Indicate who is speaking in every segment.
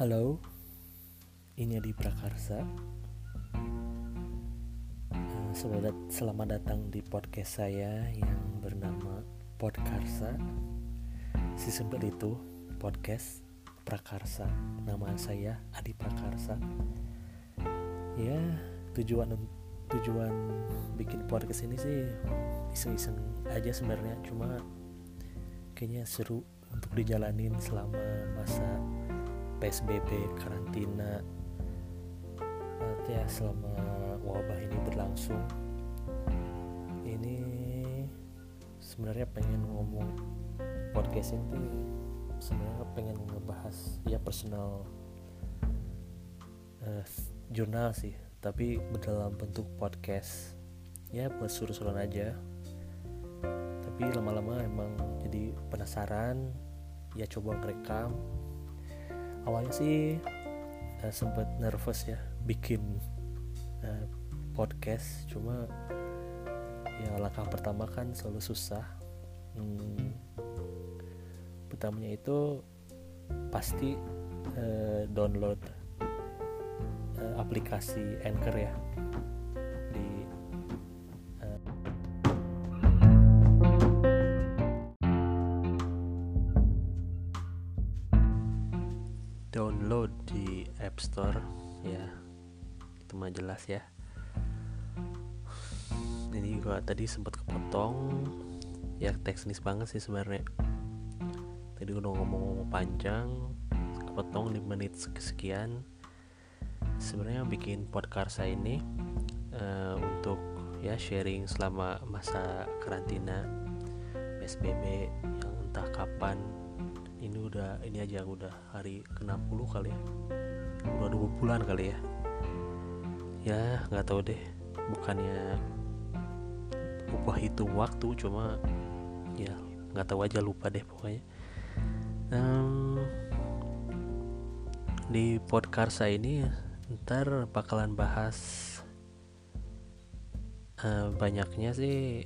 Speaker 1: Halo, ini Adi Prakarsa. Eh, Selamat, selamat datang di podcast saya yang bernama Podkarsa. Simpel itu podcast Prakarsa. Nama saya Adi Prakarsa. Ya, tujuan tujuan bikin podcast ini sih iseng-iseng aja sebenarnya. Cuma kayaknya seru untuk dijalanin selama masa PSBB karantina. Ya selama wabah ini berlangsung ini sebenarnya pengen ngomong podcast ini sebenarnya pengen ngebahas ya personal eh, jurnal sih. Tapi dalam bentuk podcast ya buat suruh-suruhan aja. Tapi lama-lama emang jadi penasaran ya coba ngerekam awalnya sih uh, sempet nervous ya bikin uh, podcast. Cuma ya langkah pertama kan selalu susah. Hmm, pertamanya itu pasti uh, download uh, aplikasi Anchor ya download di App Store. Ya itu mah jelas ya. Ini gua tadi sempat kepotong. Ya teknis banget sih sebenarnya. Tadi udah ngomong-ngomong panjang kepotong di menit sekian. Sebenarnya bikin podcast ini eh, untuk ya sharing selama masa karantina PSBB yang entah kapan udah ini aja udah hari ke-60 kali ya. Udah dua bulan kali ya. Ya nggak tahu deh. Bukannya lupa hitung waktu cuma ya nggak tahu aja lupa deh pokoknya. Em, di podcast ini ntar bakalan bahas eh, banyaknya sih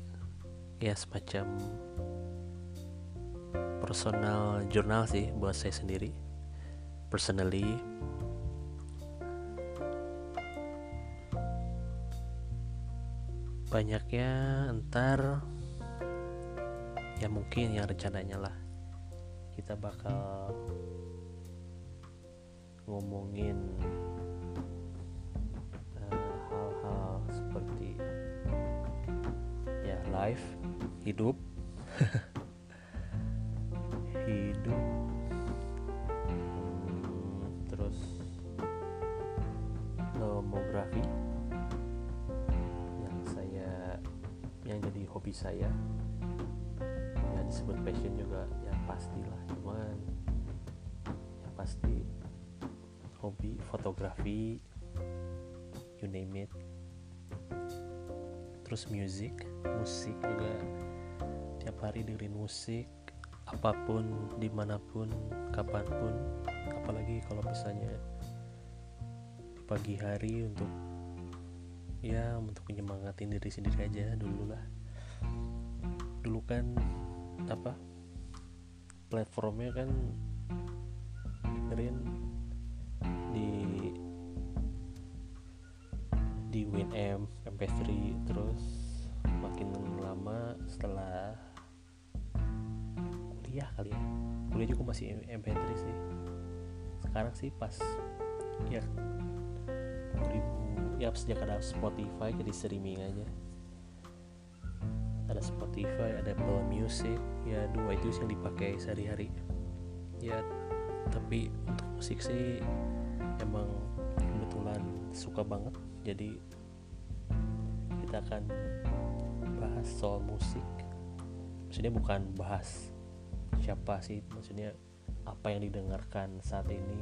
Speaker 1: ya semacam personal jurnal sih buat saya sendiri personally. Banyaknya ntar ya mungkin yang rencananya lah kita bakal ngomongin eh, hal-hal seperti ya life hidup hidup. Terus nomografi yang saya yang jadi hobi saya. Ya disebut passion juga ya pastilah. Cuman ya pasti hobi fotografi you name it. Terus music musik juga. Tiap hari dengerin musik apa pun di mana pun kapan pun apalagi kalau misalnya pagi hari untuk ya untuk menyemangatin diri sendiri aja dulu lah. Dulu kan apa platformnya kan dengerin di di WinM MP3 kuliah kali ya. Kuliah juga masih MP3 sih. Sekarang sih pas ya 2000 ya sejak ada Spotify jadi streaming aja. Ada Spotify ada Apple Music ya dua itu yang dipakai sehari-hari. Ya tapi untuk musik sih emang kebetulan suka banget. Jadi kita akan bahas soal musik. Maksudnya bukan bahas siapa sih? Maksudnya apa yang didengarkan saat ini?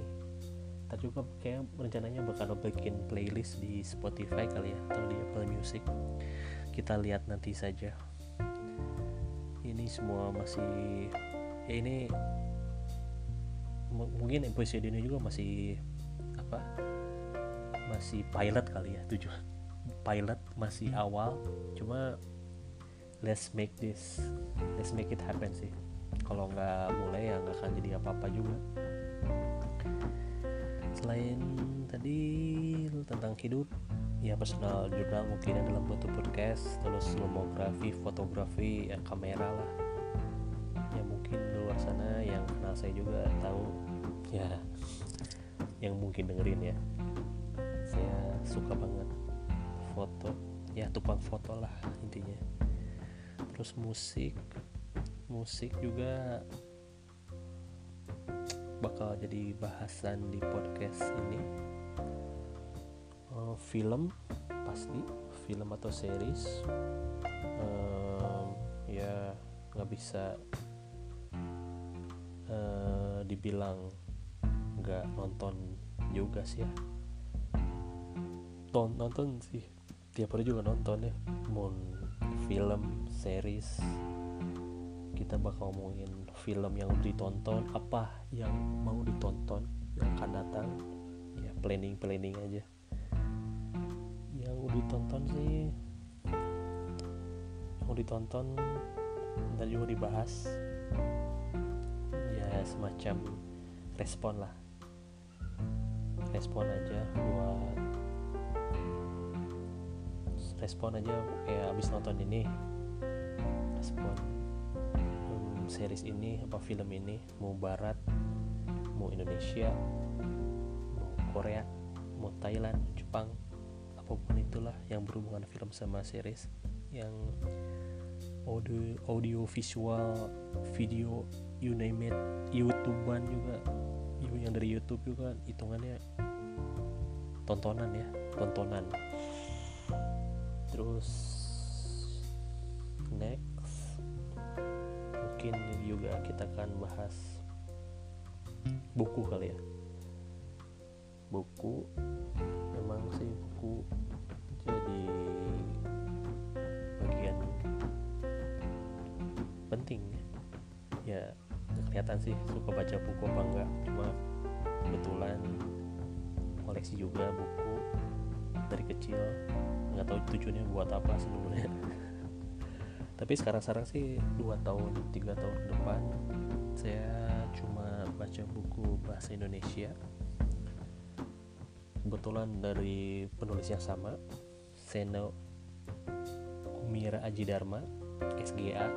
Speaker 1: Ntar juga kayak rencananya bakal bikin playlist di Spotify kali ya atau di Apple Music. Kita lihat nanti saja. Ini semua masih ya ini mungkin episode ini juga masih apa? Masih pilot kali ya tujuh pilot masih awal. Cuma let's make this let's make it happen sih kalau nggak mulai ya nggak akan jadi apa-apa juga. Selain tadi tentang hidup ya personal jurnal mungkin dalam bentuk podcast terus lomografi fotografi ya kamera lah. Ya mungkin di luar sana yang kenal saya juga tahu ya yang mungkin dengerin ya. Saya suka banget foto ya tukang foto lah intinya. Terus musik musik juga bakal jadi bahasan di podcast ini. Uh, film pasti. Film atau series. Um, ya nggak bisa uh, dibilang nggak nonton juga sih ya. Ton nonton sih. Tiap hari juga nonton ya. Mau film series kita bakal ngomongin film yang udah ditonton apa yang mau ditonton yang akan datang. Ya planning planning aja. Yang udah ditonton sih yang udah ditonton dan juga dibahas. Ya semacam respon lah. Respon aja buat respon aja kayak abis nonton ini. Respon series ini apa film ini mau barat mau Indonesia mau Korea mau Thailand Jepang apa pun itulah yang berhubungan film sama series yang audio audio visual video you name it youtubean juga yang dari YouTube juga hitungannya tontonan ya tontonan. Terus mungkin juga kita akan bahas buku kali ya. Buku? Memang sih buku jadi bagian penting ya. Kelihatan sih suka baca buku apa enggak cuma kebetulan koleksi juga buku dari kecil. Nggak tahu tujuannya buat apa sebenarnya tapi sekarang-sekarang sih dua tahun tiga tahun ke depan saya cuma baca buku bahasa Indonesia. Kebetulan dari penulis yang sama Seno Kumira Aji Dharma SGA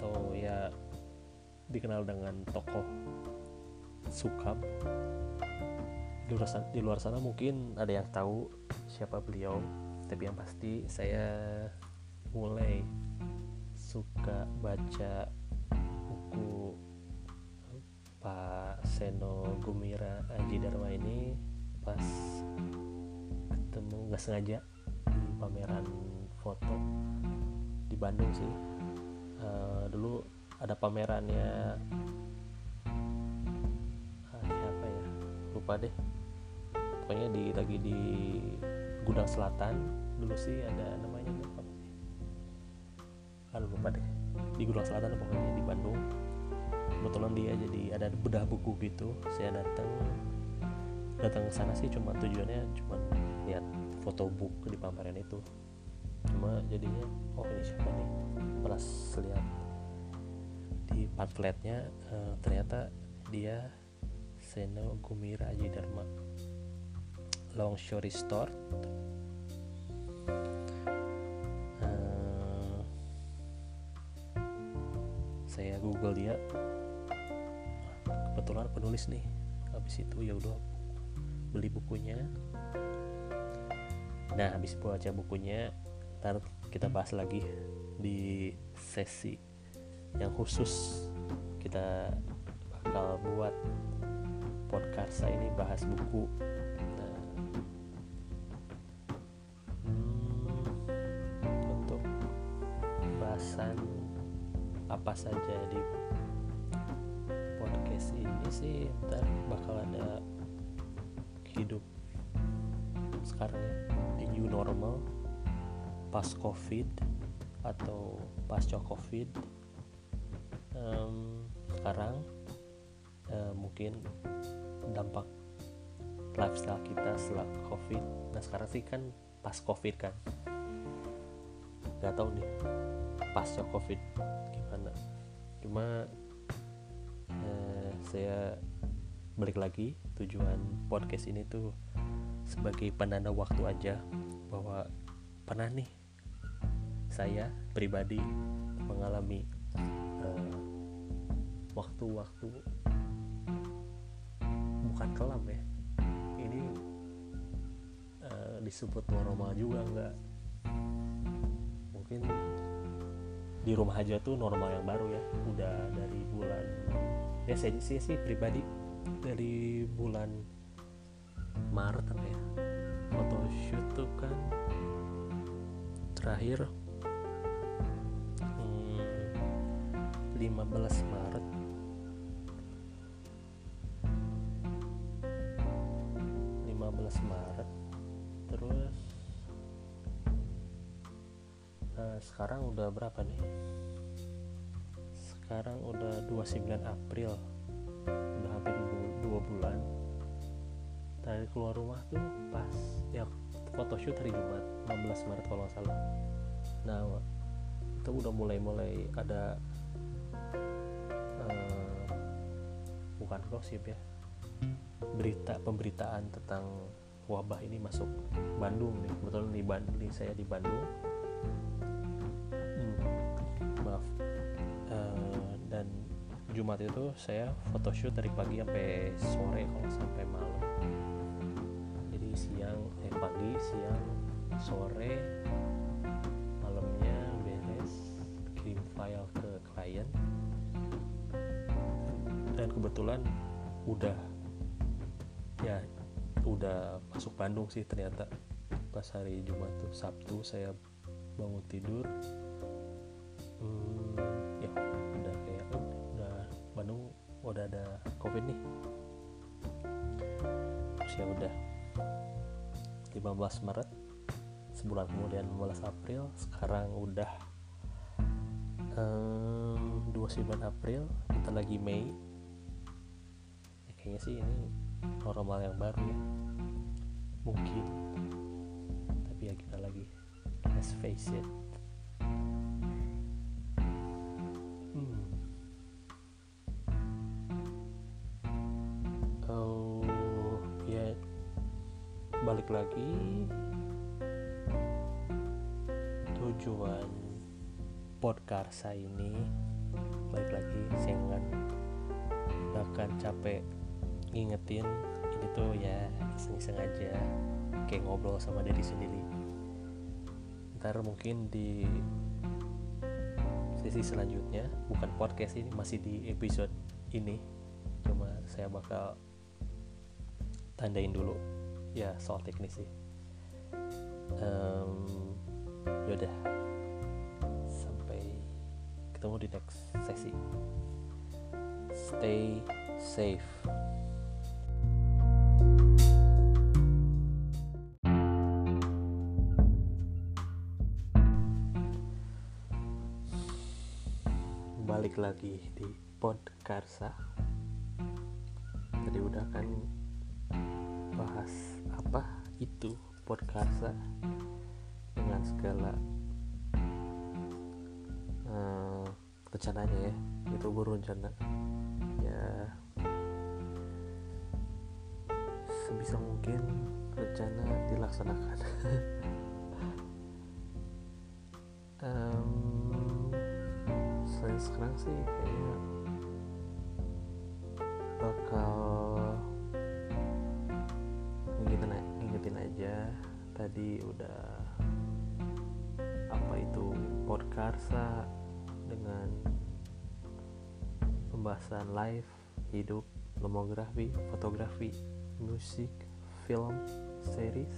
Speaker 1: atau ya dikenal dengan tokoh Sukab. Di luar, sana, di luar sana mungkin ada yang tahu siapa beliau tapi yang pasti saya mulai suka baca buku Pak Seno Gumira Aji Dharma ini pas ketemu nggak sengaja di pameran foto di Bandung sih. Uh, dulu ada pamerannya uh, siapa ya lupa deh. Pokoknya di lagi di Gudang Selatan dulu sih ada namanya apa sih? Lupa deh di Gudang Selatan pokoknya di Bandung. Kebetulan dia jadi ada bedah buku gitu saya datang datang ke sana sih cuma tujuannya cuma lihat foto buku di pameran itu. Cuma jadinya oh ini siapa nih? Pas lihat di pamfletnya uh, ternyata dia Seno Gumira Aji Dharma long story short penulis nih. Habis itu ya udah beli bukunya. Nah habis baca bukunya ntar kita bahas lagi di sesi yang khusus kita bakal buat podcast ini bahas buku ini sih ntar bakal ada hidup sekarang di new normal pas covid atau pasca covid. Um, sekarang uh, mungkin dampak lifestyle kita setelah covid. Nah sekarang sih kan pas covid kan. Nggak tahu nih pasca covid gimana. Cuma saya balik lagi. Tujuan podcast ini tuh sebagai penanda waktu aja bahwa pernah nih saya pribadi mengalami uh, waktu-waktu bukan kelam ya. Ini uh, disebut normal juga enggak mungkin di rumah aja tuh normal yang baru ya. Udah dari bulan ya saya sih sih pribadi dari bulan Maret apa ya? Photoshoot tuh kan. Terakhir hmm, 15 Maret. Maret. Terus nah sekarang udah berapa nih sekarang udah 29 April. Udah hampir dua bulan. Tadi keluar rumah tuh pas ya photoshoot hari Jumat 16 Maret kalau nggak salah. Nah itu udah mulai-mulai ada uh, bukan gosip ya berita pemberitaan tentang wabah ini masuk Bandung nih. Kebetulan di Bandung saya di Bandung. Hmm, maaf Jumat itu saya photoshoot dari pagi sampai sore kalau sampai malam. Jadi siang eh pagi siang sore malamnya beres kirim file ke klien. Dan kebetulan udah ya udah masuk Bandung sih ternyata. Pas hari Jumat tuh Sabtu saya bangun tidur ya udah. 15 Maret sebulan kemudian 15 April. Sekarang udah um, 29 April kita lagi Mei. Ya, kayaknya sih ini normal yang baru ya. Mungkin. Tapi ya kita lagi let's face it podcast ini balik lagi saya nggak akan capek ngingetin ini tuh ya iseng-iseng aja kayak ngobrol sama diri sendiri. Ntar mungkin di sesi selanjutnya bukan podcast ini masih di episode ini cuma saya bakal tandain dulu ya soal teknis sih. Um, yaudah ketemu di next sesi. Stay safe. Balik lagi di Podkarsa. Tadi udah kan bahas apa itu Podkarsa dengan segala rencananya ya. Itu berencana ya sebisa mungkin rencana dilaksanakan. Um, selain sekarang sih kayaknya bakal ngingetin, ngingetin aja. Tadi udah apa itu podkarsa pembahasan live hidup lomografi fotografi musik film series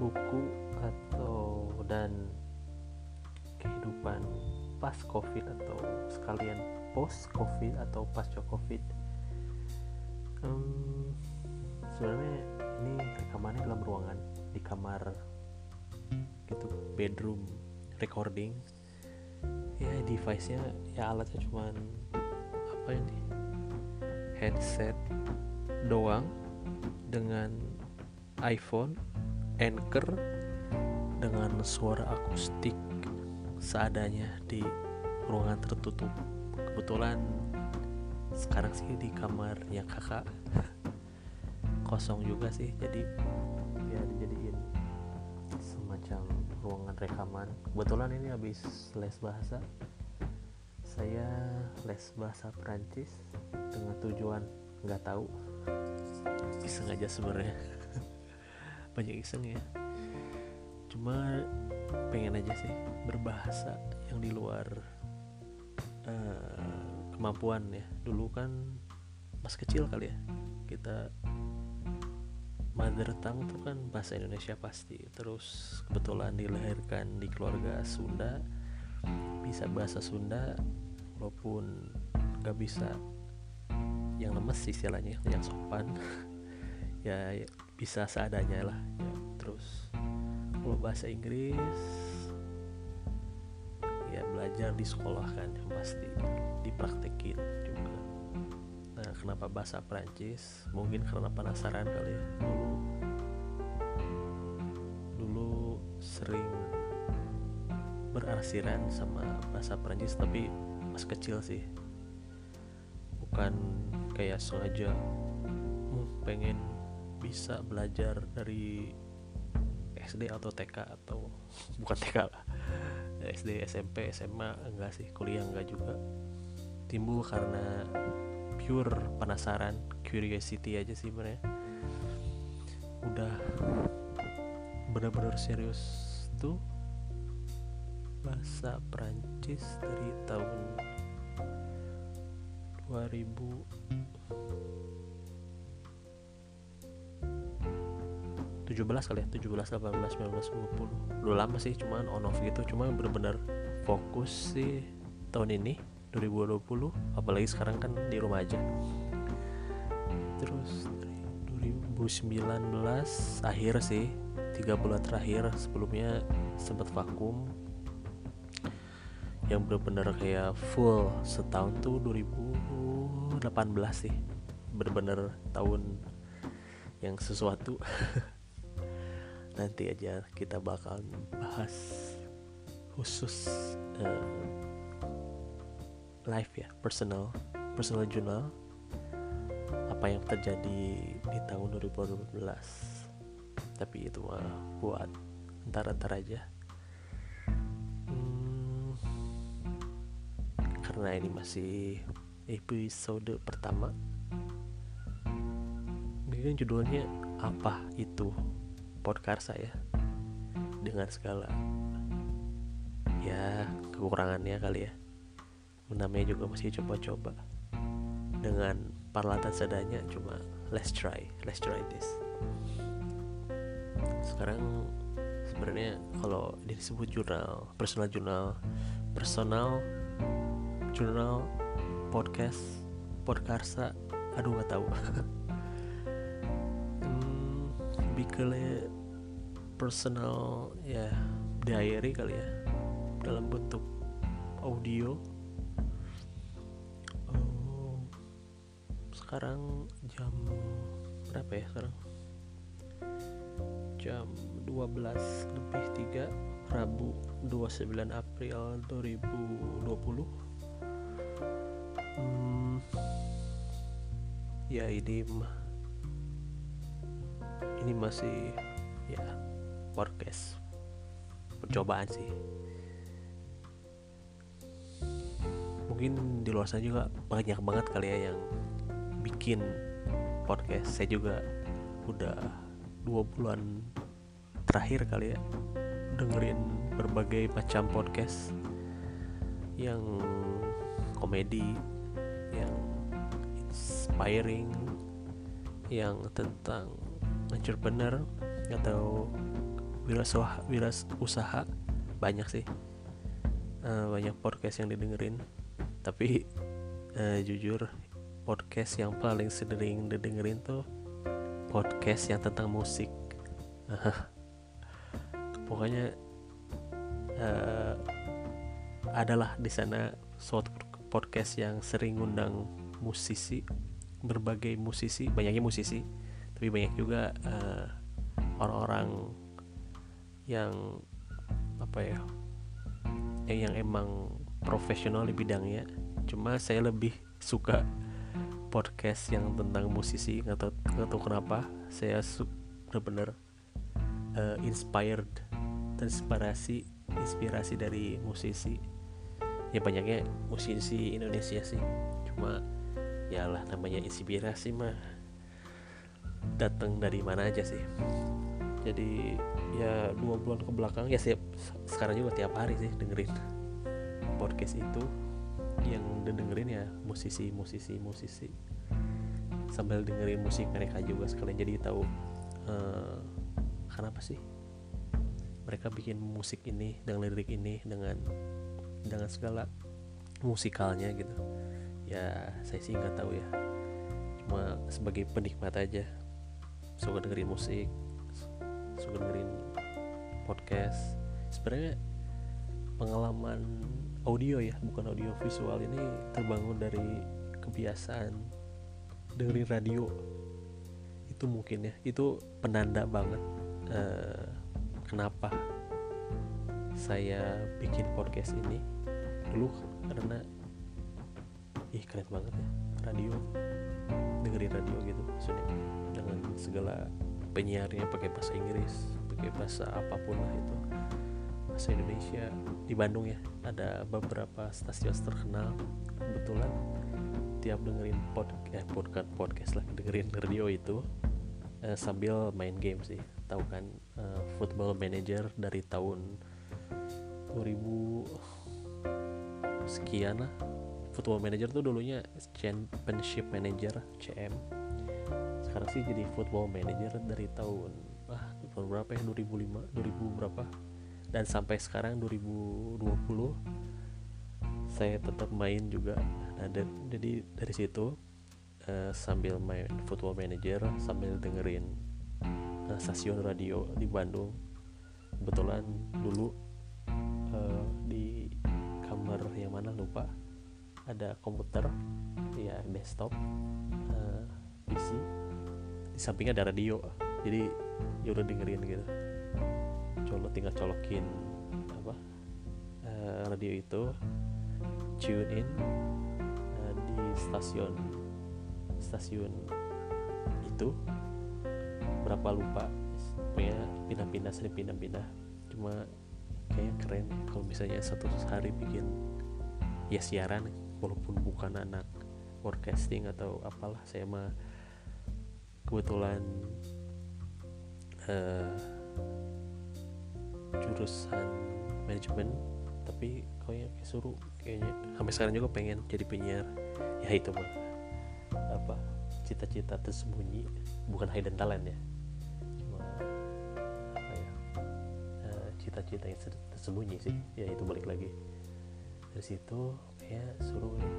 Speaker 1: buku atau dan kehidupan pas covid atau sekalian post covid atau pasca covid. Um, sebenarnya ini rekamannya dalam ruangan di kamar gitu bedroom recording. Ya device nya ya alatnya cuman apa ini? Headset doang dengan iPhone Anchor dengan suara akustik seadanya di ruangan tertutup. Kebetulan sekarang sih di kamarnya kakak. Kosong juga sih jadi ya dijadiin semacam ruangan rekaman. Kebetulan ini habis les bahasa saya les bahasa Perancis dengan tujuan nggak tahu. Iseng aja sebenarnya. Banyak iseng ya. Cuma pengen aja sih berbahasa yang di luar uh, kemampuan ya. Dulu kan pas kecil kali ya kita mother tongue tuh kan bahasa Indonesia pasti. Terus kebetulan dilahirkan di keluarga Sunda bisa bahasa Sunda walaupun gak bisa. Yang lemes istilahnya yang sopan. Ya bisa seadanya lah. Ya terus kalau bahasa Inggris ya belajar di sekolah kan yang pasti. Dipraktekin juga. Nah kenapa bahasa Prancis mungkin karena penasaran kali ya. Dulu dulu sering berarsiran sama bahasa Prancis tapi pas kecil sih. Bukan kayak sengaja pengen bisa belajar dari SD atau TK atau bukan TK lah. SD SMP SMA enggak sih kuliah enggak juga. Timbul karena pure penasaran curiosity aja sih sebenarnya. Udah benar-benar serius tuh bahasa Prancis dari tahun 2000 17 kali ya 17 18 19 20 udah lama sih cuman on off gitu cuma bener-bener fokus sih tahun ini 2020 apalagi sekarang kan di rumah aja. Terus 2019 akhir sih tiga bulan terakhir sebelumnya sempat vakum. Yang bener-bener kayak full setahun tuh 2018 sih. Bener-bener tahun yang sesuatu. Nanti aja kita bakal bahas khusus uh, live ya personal personal journal. Apa yang terjadi di tahun 2018 tapi itu mah buat ntar-ntar aja. Karena ini masih episode pertama. Kan judulnya apa itu? Podcast saya. Dengan segala ya kekurangannya kali ya. Namanya juga masih coba-coba. Dengan peralatan seadanya cuma let's try let's try this. Sekarang sebenarnya kalau disebut jurnal personal jurnal personal jurnal podcast podkarsa. Aduh nggak tahu. Hmm, lebih personal ya diary kali ya. Dalam bentuk audio. Oh, sekarang jam berapa ya sekarang? Jam 12 lebih 3 Rabu 29 April 2020 hmm, ya ini ini masih ya podcast percobaan sih. Mungkin di luar sana juga banyak banget kali ya yang bikin podcast. Saya juga udah dua bulan terakhir kali ya dengerin berbagai macam podcast yang komedi yang inspiring yang tentang entrepreneur atau wirausaha usaha banyak sih. Uh, banyak podcast yang didengerin. Tapi uh, jujur podcast yang paling sering didengerin tuh podcast yang tentang musik. Pokoknya uh, adalah di sana suatu podcast yang sering ngundang musisi berbagai musisi banyaknya musisi tapi banyak juga uh, orang-orang yang apa ya yang, yang emang profesional di bidangnya. Cuma saya lebih suka podcast yang tentang musisi nggak tahu nggak kenapa. Saya benar-benar uh, inspired terinspirasi inspirasi dari musisi ya banyaknya musisi Indonesia sih. Cuma ya lah namanya inspirasi mah datang dari mana aja sih. Jadi ya dua bulan ke belakang ya siap sekarang juga tiap hari sih dengerin podcast itu. Yang dengerin ya musisi musisi musisi. Sambil dengerin musik mereka juga sekalian. Jadi tahu uh, kenapa sih mereka bikin musik ini dengan lirik ini dengan dengan segala musikalnya gitu. Ya saya sih nggak tahu ya. Cuma sebagai penikmat aja. Suka dengerin musik suka dengerin podcast. Sebenarnya pengalaman audio ya bukan audio visual ini terbangun dari kebiasaan dengerin radio. Itu mungkin ya. Itu penanda banget uh, kenapa saya bikin podcast ini dulu karena ih keren banget ya radio. Dengerin radio gitu maksudnya. Dengan segala penyiarnya pakai bahasa Inggris pakai bahasa apa pun lah itu. Bahasa Indonesia. Di Bandung ya ada beberapa stasiun terkenal. Kebetulan tiap dengerin podcast eh, podcast podcast lah dengerin radio itu eh, sambil main game sih. Tahu kan uh, football manager dari tahun 2000 sekian lah. Football manager tuh dulunya championship manager CM sekarang sih jadi football manager dari tahun ah tahun berapa ya? 2005 2000 berapa? Dan sampai sekarang 2020 saya tetap main juga. Nah dan, jadi dari situ uh, sambil main football manager sambil dengerin uh, stasiun radio di Bandung. Kebetulan dulu uh, kamar yang mana lupa. Ada komputer ya desktop uh, PC di sampingnya ada radio. Jadi ya udah dengerin gitu. Colok tinggal colokin apa uh, radio itu. Tune in uh, di stasiun stasiun itu. Berapa lupa pokoknya pindah-pindah sering pindah-pindah. Cuma kayak keren kalau misalnya satu hari bikin ya siaran walaupun bukan anak broadcasting atau apalah saya mah kebetulan uh, jurusan manajemen tapi kayaknya kayak suruh kayaknya. Sampai sekarang juga pengen jadi penyiar. Ya itu mah apa cita-cita tersembunyi bukan hidden talent ya cita-cita yang tersembunyi sih. Ya itu balik lagi. Dari situ kayak suruh ya.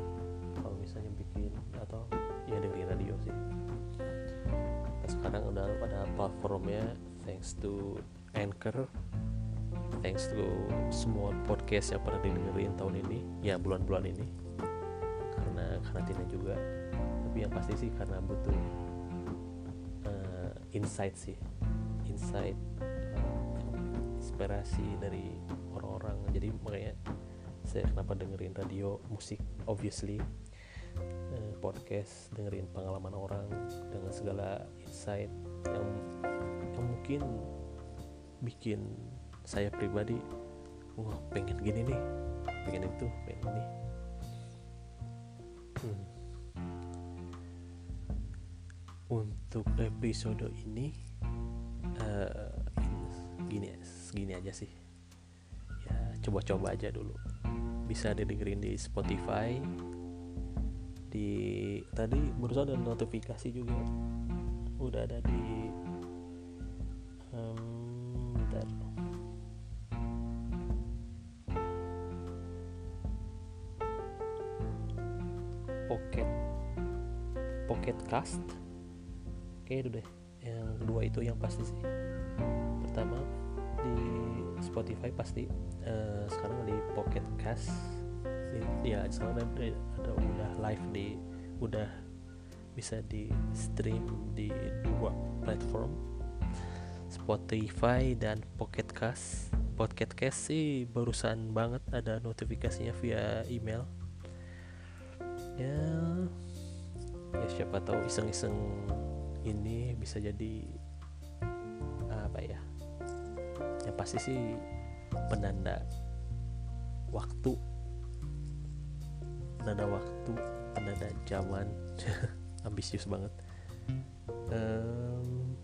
Speaker 1: Kalau misalnya bikin atau ya dengerin radio sih. Nah, sekarang udah pada platformnya thanks to Anchor. Thanks to semua podcast yang pernah didengerin tahun ini. Ya bulan-bulan ini. Karena karantina juga. Tapi yang pasti sih karena butuh uh, insight sih. Insight inspirasi dari orang-orang. Jadi makanya saya kenapa dengerin radio musik obviously. Uh, podcast dengerin pengalaman orang dengan segala insight yang yang mungkin bikin saya pribadi wah pengen gini nih pengen itu pengen ini. Hmm. untuk episode ini gini gini aja sih. Ya coba-coba aja dulu. Bisa didengerin di Spotify di tadi barusan ada notifikasi juga. Udah ada di um, Pocket Pocket Cast. Kayak itu deh. Yang kedua itu yang pasti sih Spotify pasti uh, sekarang di Pocket Cast. Ya sekarang ada udah live di udah bisa di stream di dua platform Spotify dan Pocket Cast. Pocket Cast sih barusan banget ada notifikasinya via email. Ya ya siapa tahu iseng-iseng ini bisa jadi apa ya yang pasti sih penanda waktu. Penanda waktu penanda zaman. Ambisius banget. Um,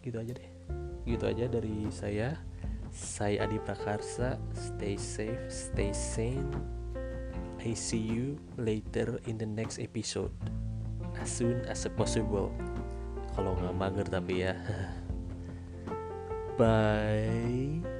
Speaker 1: gitu aja deh. Gitu aja dari saya. Saya Adi Prakarsa. Stay safe stay sane. I see you later in the next episode. As soon as possible. Kalau nggak mager tapi ya 拜